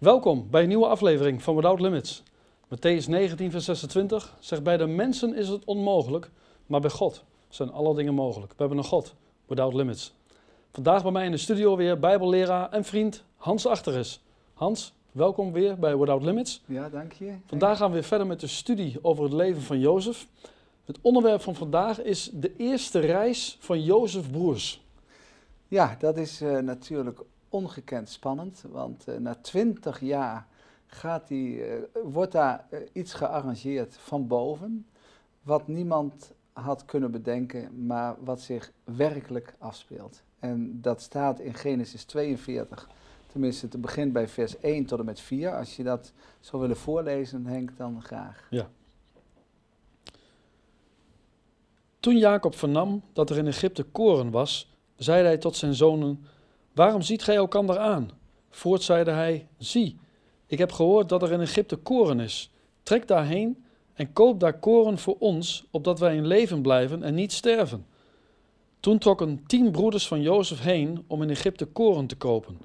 Welkom bij een nieuwe aflevering van Without Limits. Matthäus 19, vers 26 zegt: Bij de mensen is het onmogelijk, maar bij God zijn alle dingen mogelijk. We hebben een God, Without Limits. Vandaag bij mij in de studio weer Bijbelleraar en vriend Hans Achteris. Hans, welkom weer bij Without Limits. Ja, dank je. Vandaag gaan we weer verder met de studie over het leven van Jozef. Het onderwerp van vandaag is de eerste reis van Jozef broers. Ja, dat is uh, natuurlijk ongekend spannend, want uh, na twintig jaar gaat uh, wordt daar iets gearrangeerd van boven, wat niemand had kunnen bedenken, maar wat zich werkelijk afspeelt. En dat staat in Genesis 42, tenminste het begint bij vers 1 tot en met 4. Als je dat zou willen voorlezen, Henk, dan graag. Ja. Toen Jacob vernam dat er in Egypte koren was, zeide hij tot zijn zonen: Waarom ziet gij elkander aan? Voort zeide hij: Zie, ik heb gehoord dat er in Egypte koren is. Trek daarheen en koop daar koren voor ons, opdat wij in leven blijven en niet sterven. Toen trokken tien broeders van Jozef heen om in Egypte koren te kopen.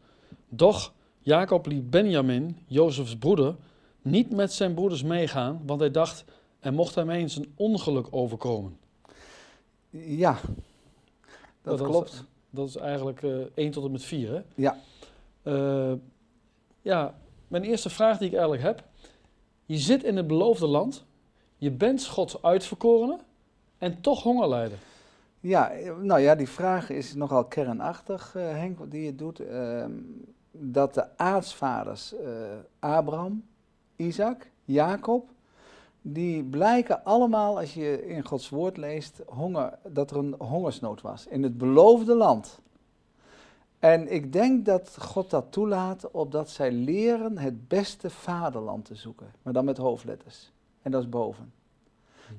Doch Jacob liet Benjamin, Jozefs broeder, niet met zijn broeders meegaan, want hij dacht, er mocht hem eens een ongeluk overkomen. Ja, dat, dat klopt. Dat is eigenlijk uh, 1 tot en met 4, hè? Ja. Uh, ja, mijn eerste vraag die ik eigenlijk heb. Je zit in het beloofde land, je bent Gods uitverkorene en toch honger lijden. Ja, nou ja, die vraag is nogal kernachtig, Henk, die je doet. Uh, dat de aartsvaders Abraham, Isaac, Jacob, die blijken allemaal, als je in Gods woord leest, honger, dat er een hongersnood was in het beloofde land. En ik denk dat God dat toelaat, opdat zij leren het beste vaderland te zoeken, maar dan met hoofdletters. En dat is boven.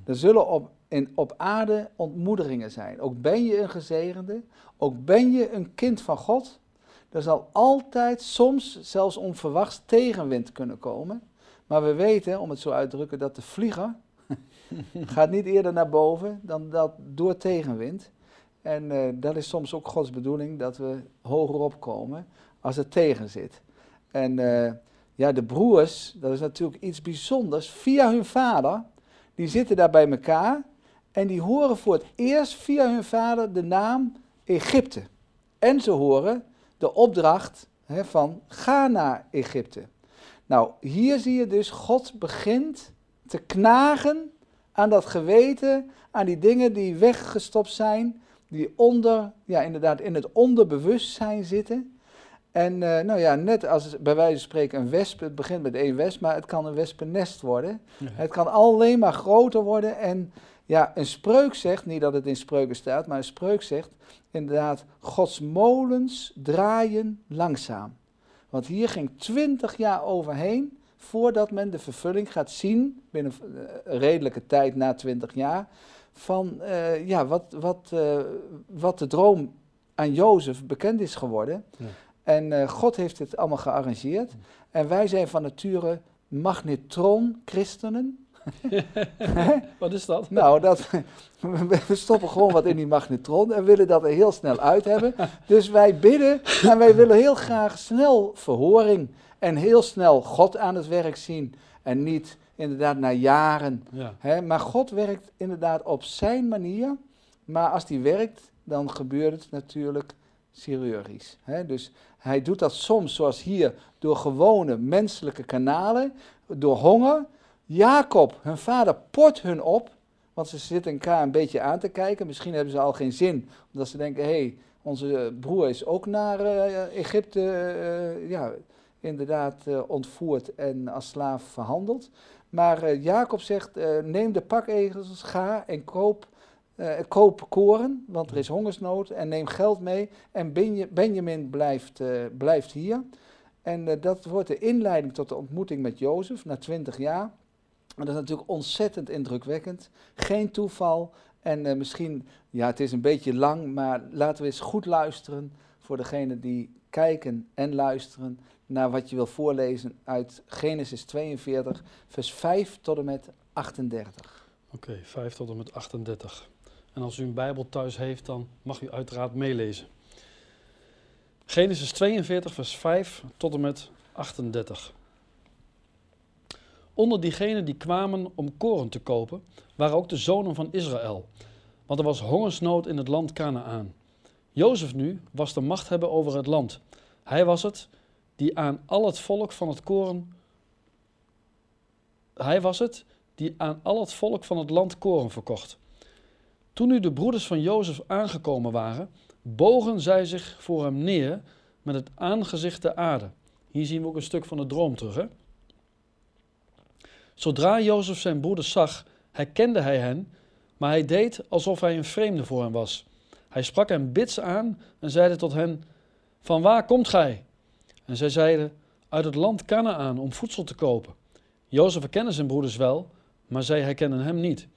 Er zullen op, in, op aarde ontmoedigingen zijn. Ook ben je een gezegende, ook ben je een kind van God. Er zal altijd, soms zelfs onverwachts, tegenwind kunnen komen. Maar we weten, om het zo uit te drukken, dat de vlieger gaat niet eerder naar boven dan dat door tegenwind. En uh, dat is soms ook Gods bedoeling, dat we hoger komen als het tegen zit. En uh, ja, de broers, dat is natuurlijk iets bijzonders. Via hun vader, die zitten daar bij elkaar en die horen voor het eerst via hun vader de naam Egypte. En ze horen de opdracht hè, van ga naar Egypte. Nou, hier zie je dus, God begint te knagen aan dat geweten, aan die dingen die weggestopt zijn, die onder, ja, inderdaad in het onderbewustzijn zitten. En uh, nou ja, net als bij wijze van spreken een wesp, het begint met één wesp, maar het kan een wespennest worden. Ja. Het kan alleen maar groter worden. En ja, een spreuk zegt, niet dat het in spreuken staat, maar een spreuk zegt inderdaad, Gods molens draaien langzaam. Want hier ging twintig jaar overheen voordat men de vervulling gaat zien, binnen een redelijke tijd na twintig jaar, van uh, ja, wat, wat, uh, wat de droom aan Jozef bekend is geworden. Ja. En uh, God heeft dit allemaal gearrangeerd. En wij zijn van nature magnetron-christenen. wat is dat? Nou, dat, we stoppen gewoon wat in die magnetron en willen dat er heel snel uit hebben. Dus wij bidden en wij willen heel graag snel verhoring en heel snel God aan het werk zien. En niet inderdaad na jaren. Ja. Hè? Maar God werkt inderdaad op zijn manier. Maar als die werkt, dan gebeurt het natuurlijk chirurgisch. Hè? Dus hij doet dat soms, zoals hier, door gewone menselijke kanalen, door honger. Jacob, hun vader, port hun op, want ze zitten elkaar een beetje aan te kijken. Misschien hebben ze al geen zin, omdat ze denken, hé, hey, onze broer is ook naar uh, Egypte, uh, ja, inderdaad uh, ontvoerd en als slaaf verhandeld. Maar Jacob zegt, neem de pakegels, ga en koop, koop koren, want er is hongersnood, en neem geld mee. En Benjamin blijft, blijft hier. En dat wordt de inleiding tot de ontmoeting met Jozef na twintig jaar. Dat is natuurlijk ontzettend indrukwekkend. Geen toeval. En uh, misschien, ja, het is een beetje lang, maar laten we eens goed luisteren voor degenen die kijken en luisteren naar wat je wil voorlezen uit Genesis 42, vers 5 tot en met 38. Oké, okay, 5 tot en met 38. En als u een Bijbel thuis heeft, dan mag u uiteraard meelezen. Genesis 42, vers 5 tot en met 38. Onder diegenen die kwamen om koren te kopen, waren ook de zonen van Israël. Want er was hongersnood in het land Canaan. Jozef nu was de macht hebben over het land. Hij was het die aan al het volk van het koren. Hij was het die aan al het volk van het land koren verkocht. Toen nu de broeders van Jozef aangekomen waren, bogen zij zich voor hem neer met het aangezicht de aarde. Hier zien we ook een stuk van de droom terug. Hè? Zodra Jozef zijn broeders zag, herkende hij hen, maar hij deed alsof hij een vreemde voor hen was. Hij sprak hen bits aan en zeide tot hen: Van waar komt gij? En zij zeiden: Uit het land Canaan om voedsel te kopen. Jozef herkende zijn broeders wel, maar zij herkennen hem niet.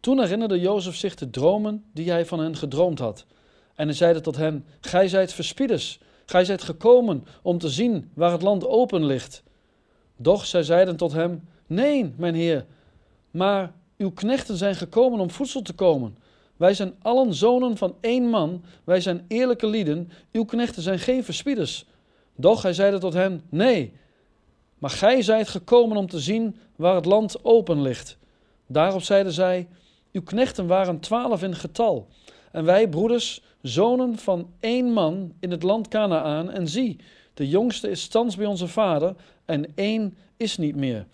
Toen herinnerde Jozef zich de dromen die hij van hen gedroomd had. En hij zeide tot hen: Gij zijt verspieders, gij zijt gekomen om te zien waar het land open ligt. Doch zij zeiden tot hem: Nee, mijn heer, maar uw knechten zijn gekomen om voedsel te komen. Wij zijn allen zonen van één man, wij zijn eerlijke lieden, uw knechten zijn geen verspieders. Doch hij zeide tot hen: Nee, maar gij zijt gekomen om te zien waar het land open ligt. Daarop zeiden zij: Uw knechten waren twaalf in getal. En wij, broeders, zonen van één man in het land Canaan. En zie, de jongste is thans bij onze vader, en één is niet meer.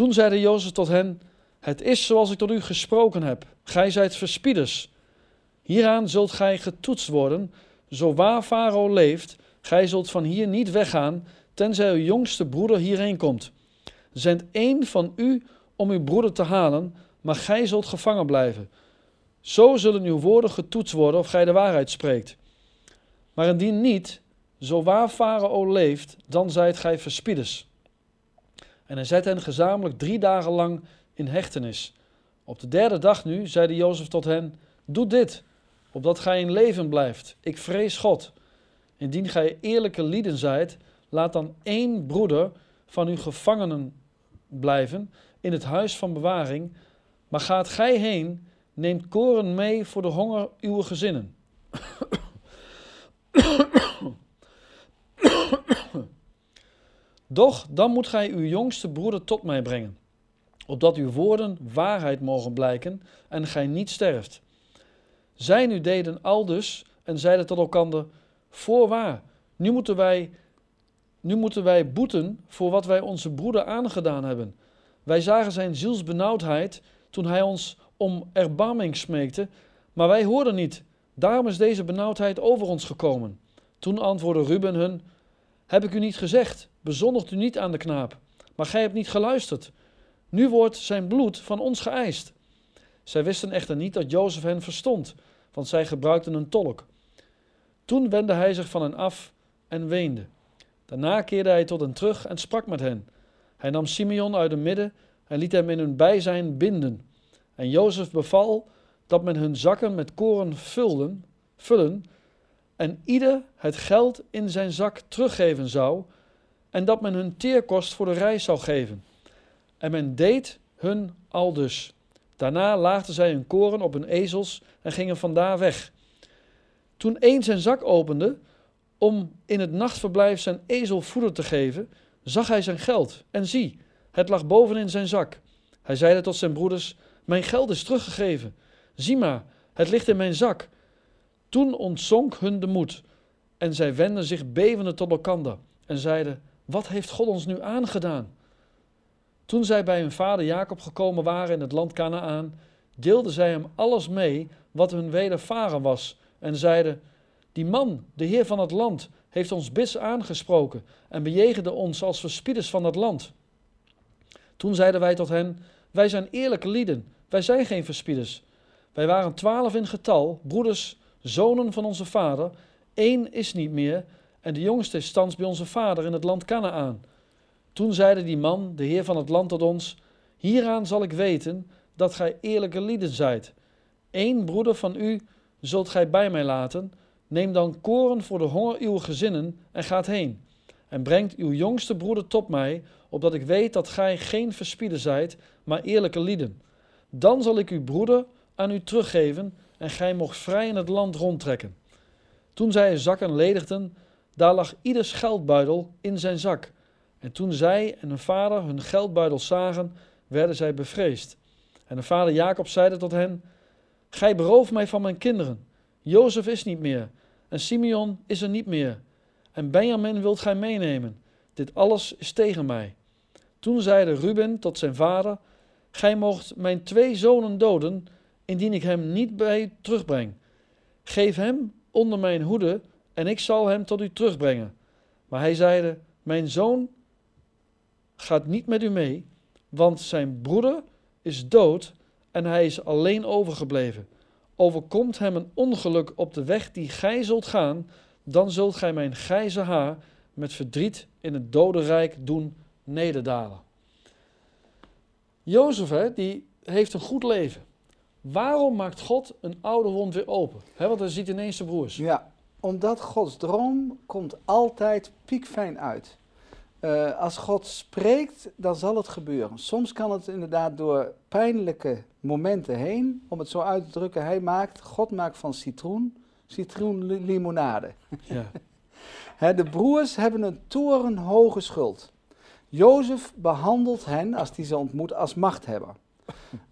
Toen zeide Jozef tot hen: Het is zoals ik tot u gesproken heb. Gij zijt verspieders. Hieraan zult gij getoetst worden. Zo waar Farao leeft, gij zult van hier niet weggaan, tenzij uw jongste broeder hierheen komt. Zend één van u om uw broeder te halen, maar gij zult gevangen blijven. Zo zullen uw woorden getoetst worden of gij de waarheid spreekt. Maar indien niet, zo waar Farao leeft, dan zijt gij verspieders. En hij zet hen gezamenlijk drie dagen lang in hechtenis. Op de derde dag nu zeide Jozef tot hen: Doe dit, opdat gij in leven blijft. Ik vrees God. Indien gij eerlijke lieden zijt, laat dan één broeder van uw gevangenen blijven in het huis van bewaring. Maar gaat gij heen, neemt koren mee voor de honger uw gezinnen. Doch dan moet gij uw jongste broeder tot mij brengen, opdat uw woorden waarheid mogen blijken en gij niet sterft. Zij nu deden aldus en zeiden tot elkander: Voorwaar, nu moeten wij, nu moeten wij boeten voor wat wij onze broeder aangedaan hebben. Wij zagen zijn zielsbenauwdheid toen hij ons om erbarming smeekte, maar wij hoorden niet. Daarom is deze benauwdheid over ons gekomen. Toen antwoordde Ruben hun: Heb ik u niet gezegd? Bezondigt u niet aan de knaap. Maar gij hebt niet geluisterd. Nu wordt zijn bloed van ons geëist. Zij wisten echter niet dat Jozef hen verstond, want zij gebruikten een tolk. Toen wendde hij zich van hen af en weende. Daarna keerde hij tot hen terug en sprak met hen. Hij nam Simeon uit het midden en liet hem in hun bijzijn binden. En Jozef beval dat men hun zakken met koren vulden, vullen en ieder het geld in zijn zak teruggeven zou en dat men hun teerkost voor de reis zou geven. En men deed hun aldus. Daarna laagden zij hun koren op hun ezels en gingen vandaar weg. Toen een zijn zak opende om in het nachtverblijf zijn ezel voeder te geven, zag hij zijn geld en zie, het lag boven in zijn zak. Hij zeide tot zijn broeders: Mijn geld is teruggegeven. Zie maar, het ligt in mijn zak. Toen ontzonk hun de moed en zij wenden zich bevende tot elkander en zeiden: Wat heeft God ons nu aangedaan? Toen zij bij hun vader Jacob gekomen waren in het land Canaan, deelden zij hem alles mee wat hun wedervaren was en zeiden: Die man, de heer van het land, heeft ons bis aangesproken en bejegende ons als verspieders van het land. Toen zeiden wij tot hen: Wij zijn eerlijke lieden, wij zijn geen verspieders. Wij waren twaalf in getal, broeders, zonen van onze vader. Eén is niet meer, en de jongste is thans bij onze vader in het land Canaan. Toen zeide die man, de heer van het land, tot ons: Hieraan zal ik weten dat gij eerlijke lieden zijt. Eén broeder van u zult gij bij mij laten. Neem dan koren voor de honger uw gezinnen en gaat heen. En brengt uw jongste broeder tot mij, opdat ik weet dat gij geen verspieder zijt, maar eerlijke lieden. Dan zal ik uw broeder aan u teruggeven en gij mocht vrij in het land rondtrekken. Toen zij hun zakken ledigden, Daar lag ieders geldbuidel in zijn zak. En toen zij en hun vader hun geldbuidel zagen, werden zij bevreesd. En de vader Jacob zeide tot hen: Gij berooft mij van mijn kinderen. Jozef is niet meer, en Simeon is er niet meer, en Benjamin wilt gij meenemen. Dit alles is tegen mij. Toen zeide Ruben tot zijn vader: Gij moogt mijn twee zonen doden, indien ik hem niet bij terugbreng. Geef hem onder mijn hoede, en ik zal hem tot u terugbrengen. Maar hij zeide: Mijn zoon gaat niet met u mee, want zijn broeder is dood en hij is alleen overgebleven. Overkomt hem een ongeluk op de weg die gij zult gaan, dan zult gij mijn grijze haar met verdriet in het dodenrijk doen nederdalen. Jozef, hè, die heeft een goed leven. Waarom maakt God een oude wond weer open? Hè, want hij ziet ineens zijn broers. Ja, omdat Gods droom komt altijd piekfijn uit. Uh, als God spreekt, dan zal het gebeuren. Soms kan het inderdaad door pijnlijke momenten heen, om het zo uit te drukken, hij maakt, God maakt van citroen, citroenlimonade. Ja. de broers hebben een torenhoge schuld. Jozef behandelt hen, als hij ze ontmoet, als machthebber.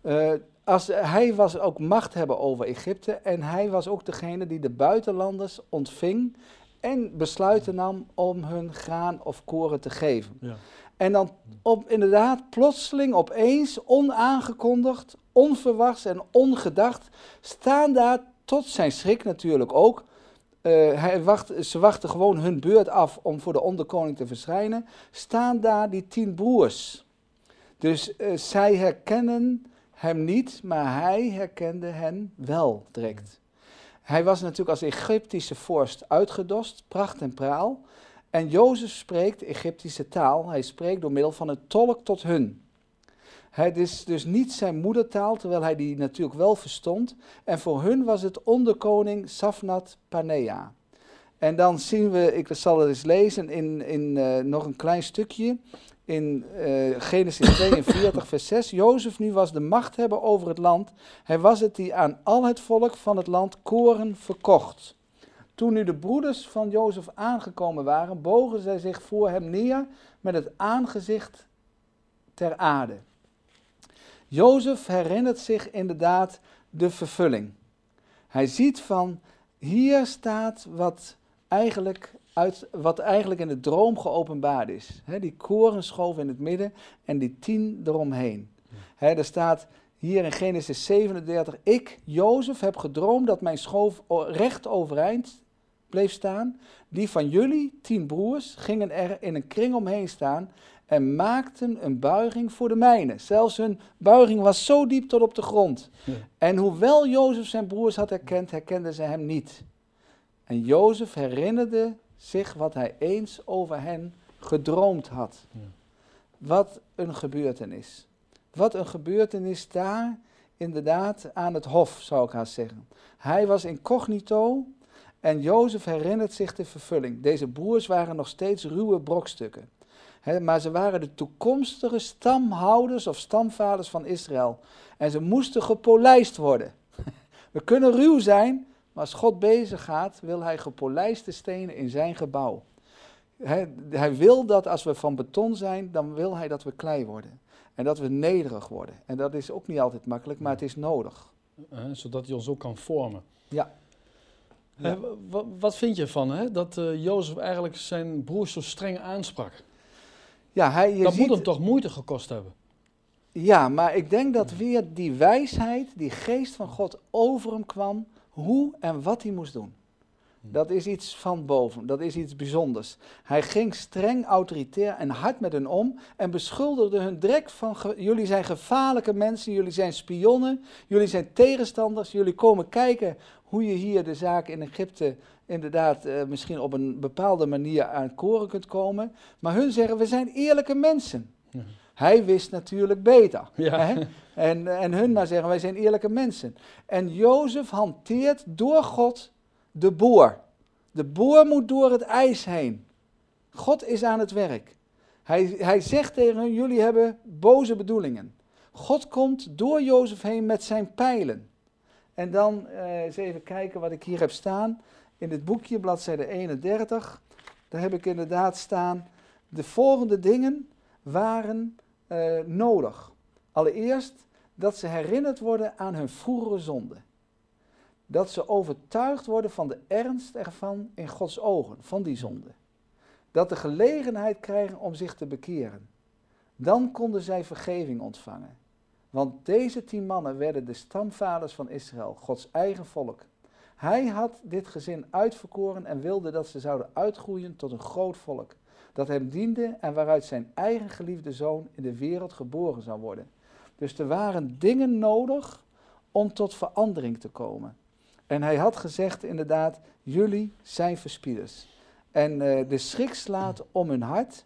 Uh, als, hij was ook machthebber over Egypte en hij was ook degene die de buitenlanders ontving en besluiten nam om hun graan of koren te geven. Ja. En dan op, inderdaad plotseling, opeens, onaangekondigd, onverwachts en ongedacht, staan daar, tot zijn schrik natuurlijk ook, uh, hij wacht, ze wachten gewoon hun beurt af om voor de onderkoning te verschijnen, staan daar die tien broers. Dus uh, zij herkennen hem niet, maar hij herkende hen wel direct. Hij was natuurlijk als Egyptische vorst uitgedost, pracht en praal. En Jozef spreekt Egyptische taal. Hij spreekt door middel van een tolk tot hun. Het is dus niet zijn moedertaal, terwijl hij die natuurlijk wel verstond. En voor hun was het onderkoning Safnat Panea. En dan zien we, ik zal het eens lezen in, in uh, nog een klein stukje in uh, Genesis 42, vers 6. Jozef nu was de macht hebben over het land. Hij was het die aan al het volk van het land koren verkocht. Toen nu de broeders van Jozef aangekomen waren, bogen zij zich voor hem neer met het aangezicht ter aarde. Jozef herinnert zich inderdaad de vervulling. Hij ziet van, hier staat wat eigenlijk uit wat eigenlijk in de droom geopenbaard is. die korenschoof in het midden en die tien eromheen. He, er staat hier in Genesis 37, ik, Jozef, heb gedroomd dat mijn schoof recht overeind bleef staan. Die van jullie, tien broers, gingen er in een kring omheen staan en maakten een buiging voor de mijne. Zelfs hun buiging was zo diep tot op de grond. En hoewel Jozef zijn broers had herkend, herkenden ze hem niet. En Jozef herinnerde zich wat hij eens over hen gedroomd had. Wat een gebeurtenis. Wat een gebeurtenis daar, inderdaad, aan het hof, zou ik haast zeggen. Hij was incognito en Jozef herinnert zich de vervulling. Deze broers waren nog steeds ruwe brokstukken. maar ze waren de toekomstige stamhouders of stamvaders van Israël. En ze moesten gepolijst worden. We kunnen ruw zijn, maar als God bezig gaat, wil hij gepolijste stenen in zijn gebouw. Hij, hij, wil dat als we van beton zijn, dan wil hij dat we klei worden. En dat we nederig worden. En dat is ook niet altijd makkelijk, maar het is nodig. zodat hij ons ook kan vormen. Ja. wat vind je van hè? dat uh, Jozef eigenlijk zijn broers zo streng aansprak? Ja, hij, je dat moet hem toch moeite gekost hebben? Ja, maar ik denk dat weer die wijsheid, die geest van God over hem kwam hoe en wat hij moest doen. Dat is iets van boven, dat is iets bijzonders. Hij ging streng, autoritair en hard met hen om en beschuldigde hun direct van: jullie zijn gevaarlijke mensen, jullie zijn spionnen, jullie zijn tegenstanders, jullie komen kijken hoe je hier de zaak in Egypte inderdaad uh, misschien op een bepaalde manier aan koren kunt komen. Maar hun zeggen: we zijn eerlijke mensen. Hij wist natuurlijk beter. Hè? En, en hun maar zeggen, wij zijn eerlijke mensen. En Jozef hanteert door God de boor. De boor moet door het ijs heen. God is aan het werk. Hij, hij zegt tegen hen, jullie hebben boze bedoelingen. God komt door Jozef heen met zijn pijlen. En dan uh, eens even kijken wat ik hier heb staan. In dit boekje, bladzijde 31. daar heb ik inderdaad staan, de volgende dingen waren uh, nodig. Allereerst dat ze herinnerd worden aan hun vroegere zonde. Dat ze overtuigd worden van de ernst ervan in Gods ogen, van die zonde. Dat de gelegenheid krijgen om zich te bekeren. Dan konden zij vergeving ontvangen. Want deze tien mannen werden de stamvaders van Israël, Gods eigen volk. Hij had dit gezin uitverkoren en wilde dat ze zouden uitgroeien tot een groot volk, dat hem diende en waaruit zijn eigen geliefde zoon in de wereld geboren zou worden. Dus er waren dingen nodig om tot verandering te komen. En hij had gezegd inderdaad, jullie zijn verspieders. En uh, de schrik slaat om hun hart.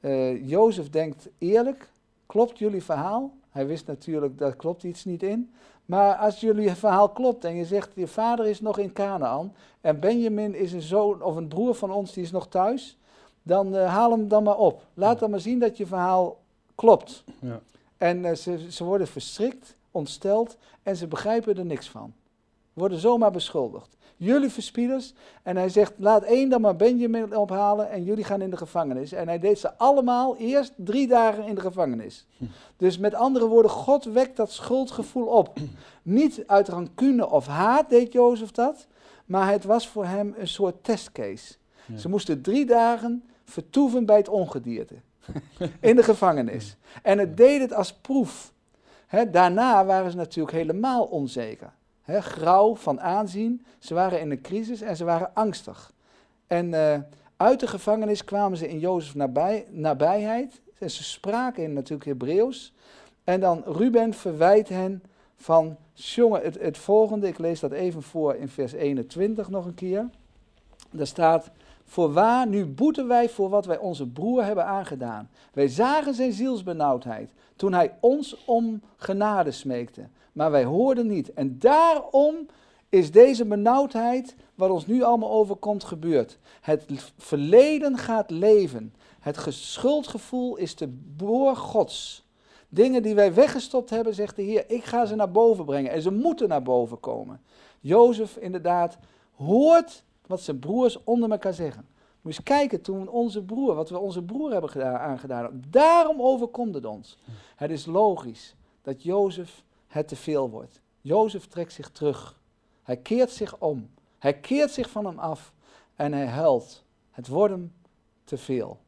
Uh, Jozef denkt eerlijk, klopt jullie verhaal? Hij wist natuurlijk, dat klopt iets niet in. Maar als jullie verhaal klopt en je zegt, je vader is nog in Canaan en Benjamin is een zoon of een broer van ons die is nog thuis, dan uh, haal hem dan maar op. Laat dan maar zien dat je verhaal klopt. Ja. En uh, ze, ze worden verstrikt, ontsteld en ze begrijpen er niks van. Worden zomaar beschuldigd. Jullie verspieders. En hij zegt, laat één dan maar Benjamin ophalen en jullie gaan in de gevangenis. En hij deed ze allemaal eerst drie dagen in de gevangenis. Dus met andere woorden, God wekt dat schuldgevoel op. Niet uit rancune of haat deed Jozef dat, maar het was voor hem een soort testcase. Ze moesten drie dagen vertoeven bij het ongedierte. in de gevangenis. En het deed het als proef. daarna waren ze natuurlijk helemaal onzeker. He, grauw van aanzien. Ze waren in een crisis en ze waren angstig. En uh, uit de gevangenis kwamen ze in Jozef nabij, nabijheid. En ze spraken in natuurlijk Hebreeuws. En dan Ruben verwijt hen van, jongen, het, het volgende, ik lees dat even voor in vers 21 nog een keer. Daar staat, Voorwaar, nu boeten wij voor wat wij onze broer hebben aangedaan. Wij zagen zijn zielsbenauwdheid toen hij ons om genade smeekte. Maar wij hoorden niet. En daarom is deze benauwdheid, wat ons nu allemaal overkomt, gebeurd. Het verleden gaat leven. Het schuldgevoel is de boor Gods. Dingen die wij weggestopt hebben, zegt de Heer, ik ga ze naar boven brengen. En ze moeten naar boven komen. Jozef inderdaad hoort wat zijn broers onder elkaar zeggen. Moet eens kijken toen onze broer, wat we onze broer hebben gedaan, aangedaan. Daarom overkomt het ons. Het is logisch dat Jozef het te veel wordt. Jozef trekt zich terug. Hij keert zich om. Hij keert zich van hem af. En hij huilt. Het wordt hem te veel.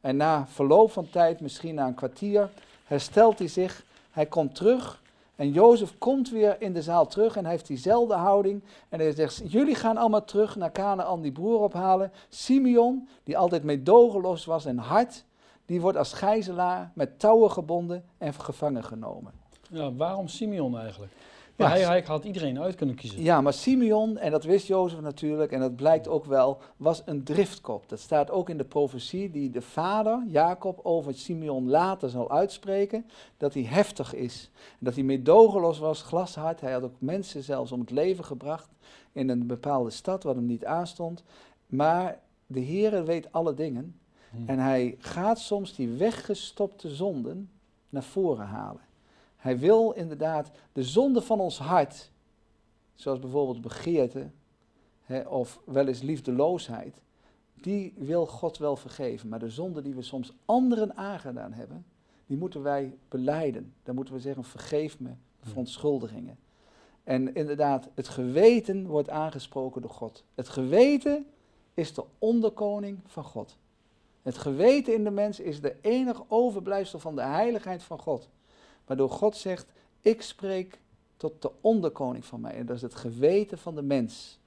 En na verloop van tijd, misschien na een kwartier, herstelt hij zich. Hij komt terug en Jozef komt weer in de zaal terug en heeft diezelfde houding. En hij zegt, jullie gaan allemaal terug naar Canaan die broer ophalen. Simeon, die altijd meedogenloos was en hard, die wordt als gijzelaar met touwen gebonden en gevangen genomen. Ja, waarom Simeon eigenlijk? Ja, hij, hij, had iedereen uit kunnen kiezen. Ja, maar Simeon, en dat wist Jozef natuurlijk, en dat blijkt ook wel, was een driftkop. Dat staat ook in de profetie die de vader, Jacob, over Simeon later zal uitspreken, dat hij heftig is. En dat hij meedogenloos was, glashard. Hij had ook mensen zelfs om het leven gebracht in een bepaalde stad wat hem niet aanstond. Maar de Heere weet alle dingen. Hmm. En hij gaat soms die weggestopte zonden naar voren halen. Hij wil inderdaad de zonde van ons hart, zoals bijvoorbeeld begeerte hè, of wel eens liefdeloosheid, die wil God wel vergeven. Maar de zonde die we soms anderen aangedaan hebben, die moeten wij beleiden. Dan moeten we zeggen, vergeef me, verontschuldigingen. En inderdaad, het geweten wordt aangesproken door God. Het geweten is de onderkoning van God. Het geweten in de mens is de enige overblijfsel van de heiligheid van God. Waardoor God zegt, ik spreek tot de onderkoning van mij. En dat is het geweten van de mens.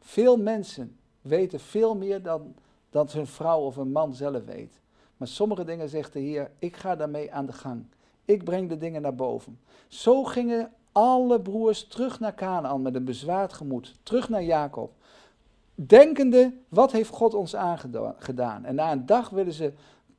Veel mensen weten veel meer dan dat hun vrouw of hun man zelf weet. Maar sommige dingen zegt de Heer, ik ga daarmee aan de gang. Ik breng de dingen naar boven. Zo gingen alle broers terug naar Canaan met een bezwaard gemoed. Terug naar Jacob. Denkende, wat heeft God ons aangedaan? En na een dag willen ze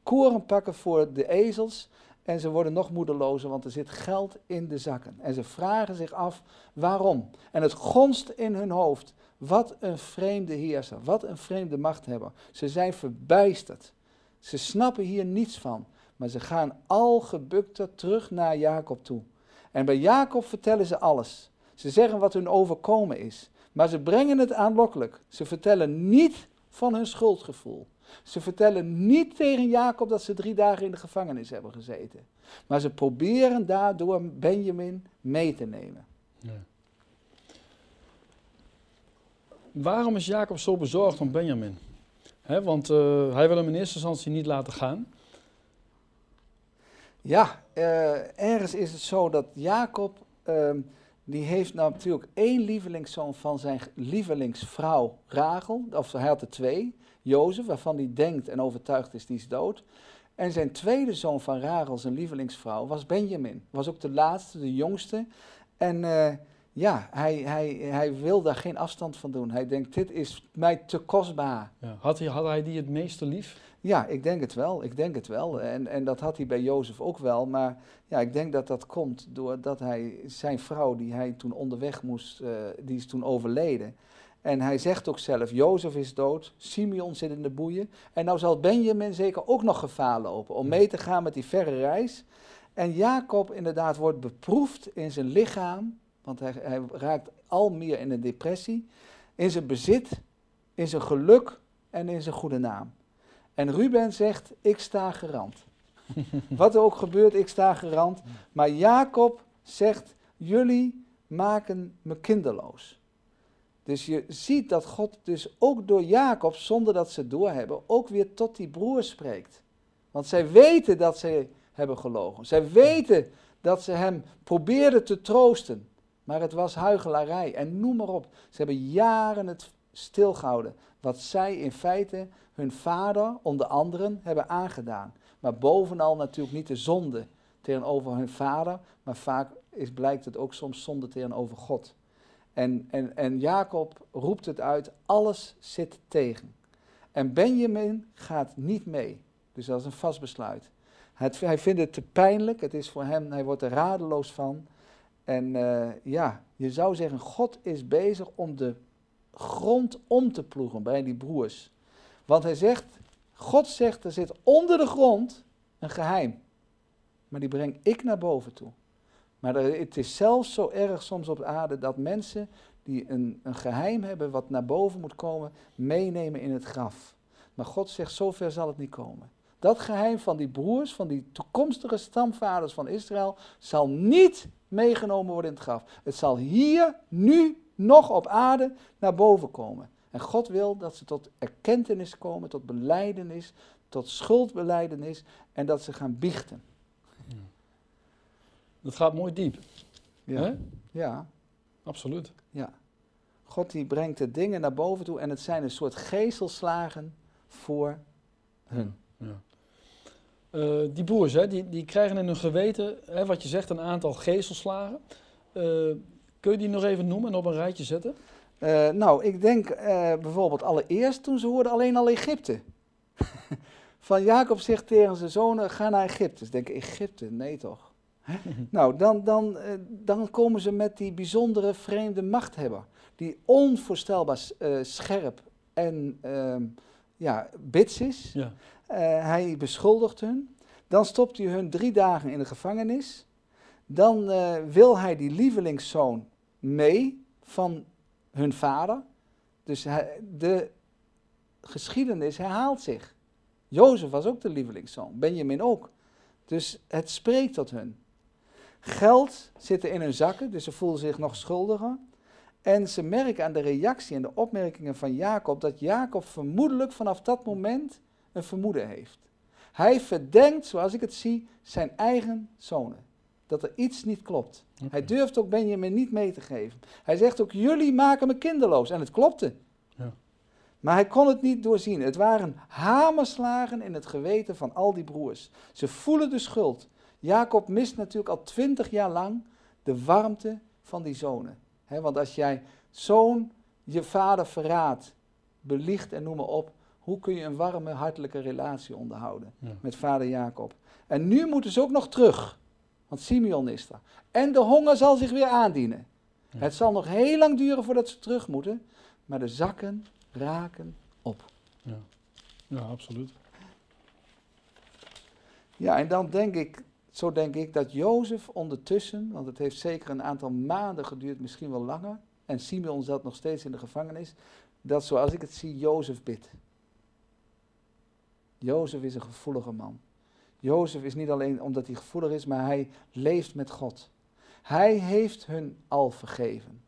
koren pakken voor de ezels. En ze worden nog moedelozer, want er zit geld in de zakken. En ze vragen zich af waarom. En het gonst in hun hoofd. Wat een vreemde heerser, wat een vreemde machthebber. Ze zijn verbijsterd. Ze snappen hier niets van. Maar ze gaan al gebukter terug naar Jacob toe. En bij Jacob vertellen ze alles. Ze zeggen wat hun overkomen is. Maar ze brengen het aanlokkelijk. Ze vertellen niet van hun schuldgevoel. Ze vertellen niet tegen Jacob dat ze drie dagen in de gevangenis hebben gezeten. Maar ze proberen daardoor Benjamin mee te nemen. Ja. Waarom is Jacob zo bezorgd om Benjamin? want uh, hij wil hem in eerste instantie niet laten gaan. Ja, uh, ergens is het zo dat Jacob, uh, die heeft nou natuurlijk één lievelingszoon van zijn lievelingsvrouw Rachel, of hij had er twee, Jozef, waarvan hij denkt en overtuigd is, die is dood. En zijn tweede zoon van Rachel, zijn lievelingsvrouw, was Benjamin. Was ook de laatste, de jongste. En uh, ja, hij, hij, hij wil daar geen afstand van doen. Hij denkt, dit is mij te kostbaar. Ja. Had, hij, had hij die het meeste lief? Ja, ik denk het wel. Ik denk het wel. En, en dat had hij bij Jozef ook wel. Maar ja, ik denk dat dat komt doordat hij zijn vrouw, die hij toen onderweg moest, uh, die is toen overleden. En hij zegt ook zelf, Jozef is dood, Simeon zit in de boeien. En nou zal Benjamin zeker ook nog gevaar lopen om mee te gaan met die verre reis. En Jacob inderdaad wordt beproefd in zijn lichaam want hij, hij raakt al meer in een depressie. In zijn bezit, in zijn geluk en in zijn goede naam. En Ruben zegt, ik sta gerand. Wat er ook gebeurt, ik sta gerand. Maar Jacob zegt, jullie maken me kinderloos. Dus je ziet dat God dus ook door Jacob, zonder dat ze doorhebben, ook weer tot die broer spreekt. Want zij weten dat ze hebben gelogen. Zij weten dat ze hem probeerden te troosten. Maar het was huigelarij en noem maar op. Ze hebben jaren het stilgehouden. Wat zij in feite hun vader, onder anderen, hebben aangedaan. Maar bovenal natuurlijk niet de zonde tegenover hun vader, maar vaak is, blijkt het ook soms zonde tegenover God. En, en, en Jacob roept het uit, alles zit tegen. En Benjamin gaat niet mee. Dus dat is een vast besluit. Hij vindt het te pijnlijk, het is voor hem, hij wordt er radeloos van. En uh, ja, je zou zeggen, God is bezig om de grond om te ploegen bij die broers. Want hij zegt, God zegt, er zit onder de grond een geheim. Maar die breng ik naar boven toe. Maar het is zelfs zo erg soms op aarde dat mensen die een, een geheim hebben wat naar boven moet komen, meenemen in het graf. Maar God zegt, zover zal het niet komen. Dat geheim van die broers, van die toekomstige stamvaders van Israël, zal niet meegenomen worden in het graf. Het zal hier, nu, nog op aarde naar boven komen. En God wil dat ze tot erkentenis komen, tot beleidenis, tot schuldbeleidenis en dat ze gaan biechten. Dat gaat mooi diep. Ja. Ja. Absoluut. Ja. God die brengt de dingen naar boven toe en het zijn een soort gezelslagen voor hun. Ja. Uh, die boers, hè, die, die krijgen in hun geweten, hè, wat je zegt, een aantal gezelslagen. Uh, kun je die nog even noemen en op een rijtje zetten? Uh, nou, ik denk bijvoorbeeld allereerst toen ze hoorden alleen al Egypte. Van Jacob zegt tegen zijn zonen, ga naar Egypte. Ze denken, Egypte? Nee toch? nou, dan, dan, dan komen ze met die bijzondere vreemde machthebber. Die onvoorstelbaar scherp en ehm, ja, bits is. Ja. Uh, hij beschuldigt hun. Dan stopt hij hun drie dagen in de gevangenis. Dan uh, wil hij die lievelingszoon mee van hun vader. Dus hij, de geschiedenis herhaalt zich. Jozef was ook de lievelingszoon, Benjamin ook. Dus het spreekt tot hun. Geld zit er in hun zakken, dus ze voelen zich nog schuldiger. En ze merken aan de reactie en de opmerkingen van Jacob dat Jacob vermoedelijk vanaf dat moment een vermoeden heeft. Hij verdenkt, zoals ik het zie, zijn eigen zonen. Dat er iets niet klopt. Hij durft ook Benjamin niet mee te geven. Hij zegt ook, jullie maken me kinderloos. En het klopte. Ja. Maar hij kon het niet doorzien. Het waren hamerslagen in het geweten van al die broers. Ze voelen de schuld. Jacob mist natuurlijk al twintig jaar lang de warmte van die zonen. want als jij zoon je vader verraadt, beliegt en noem maar op, hoe kun je een warme, hartelijke relatie onderhouden met vader Jacob? En nu moeten ze ook nog terug, want Simeon is er. En de honger zal zich weer aandienen. Het zal nog heel lang duren voordat ze terug moeten, maar de zakken raken op. Ja, ja absoluut. Ja, en dan denk ik, zo denk ik dat Jozef ondertussen, want het heeft zeker een aantal maanden geduurd, misschien wel langer, en Simeon zat nog steeds in de gevangenis, dat zoals ik het zie, Jozef bidt. Jozef is een gevoelige man. Jozef is niet alleen omdat hij gevoelig is, maar hij leeft met God. Hij heeft hun al vergeven.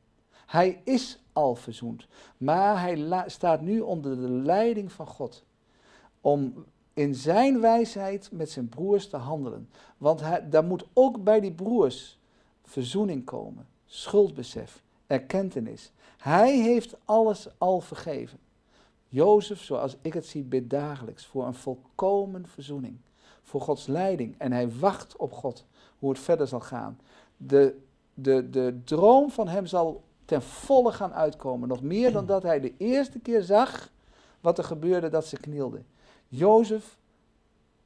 Hij is al verzoend. Maar hij staat nu onder de leiding van God. Om in zijn wijsheid met zijn broers te handelen. Want hij, daar moet ook bij die broers verzoening komen. Schuldbesef, erkentenis. Hij heeft alles al vergeven. Jozef, zoals ik het zie, bidt dagelijks voor een volkomen verzoening. Voor Gods leiding. En hij wacht op God, hoe het verder zal gaan. De, de, de droom van hem zal ten volle gaan uitkomen. Nog meer dan dat hij de eerste keer zag wat er gebeurde dat ze knielden. Jozef,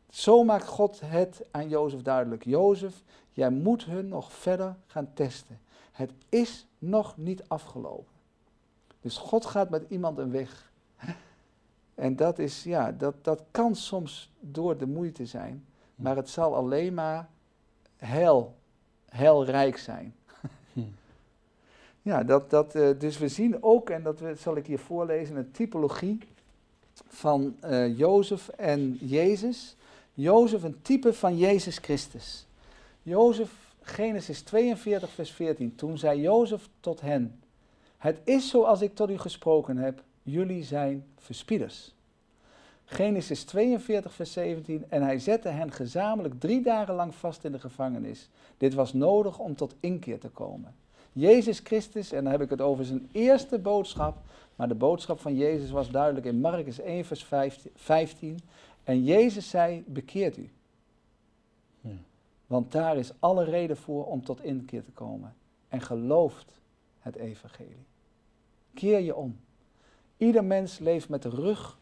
zo maakt God het aan Jozef duidelijk. Jozef, jij moet hun nog verder gaan testen. Het is nog niet afgelopen. Dus God gaat met iemand een weg. En dat, is, ja, dat, dat kan soms door de moeite zijn, maar het zal alleen maar heel, heel rijk zijn. Ja, dat, dat, uh, dus we zien ook, en dat zal ik hier voorlezen, een typologie van uh, Jozef en Jezus. Jozef een type van Jezus Christus. Jozef, Genesis 42, vers 14. Toen zei Jozef tot hen: Het is zoals ik tot u gesproken heb, jullie zijn verspieders. Genesis 42, vers 17. En hij zette hen gezamenlijk drie dagen lang vast in de gevangenis. Dit was nodig om tot inkeer te komen. Jezus Christus, en dan heb ik het over zijn eerste boodschap, maar de boodschap van Jezus was duidelijk in Marcus 1, vers 15. En Jezus zei, bekeert u. Want daar is alle reden voor om tot inkeer te komen. En gelooft het evangelie. Keer je om. Ieder mens leeft met de rug.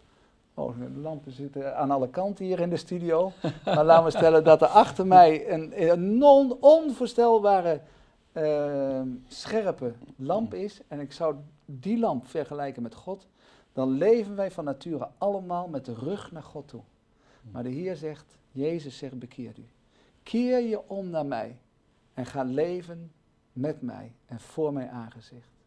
Oh, de lampen zitten aan alle kanten hier in de studio. Maar laten we stellen dat er achter mij een, een non, onvoorstelbare uh, scherpe lamp is, en ik zou die lamp vergelijken met God, dan leven wij van nature allemaal met de rug naar God toe. Maar de Heer zegt, Jezus zegt, bekeer u. Keer je om naar mij en ga leven met mij en voor mijn aangezicht.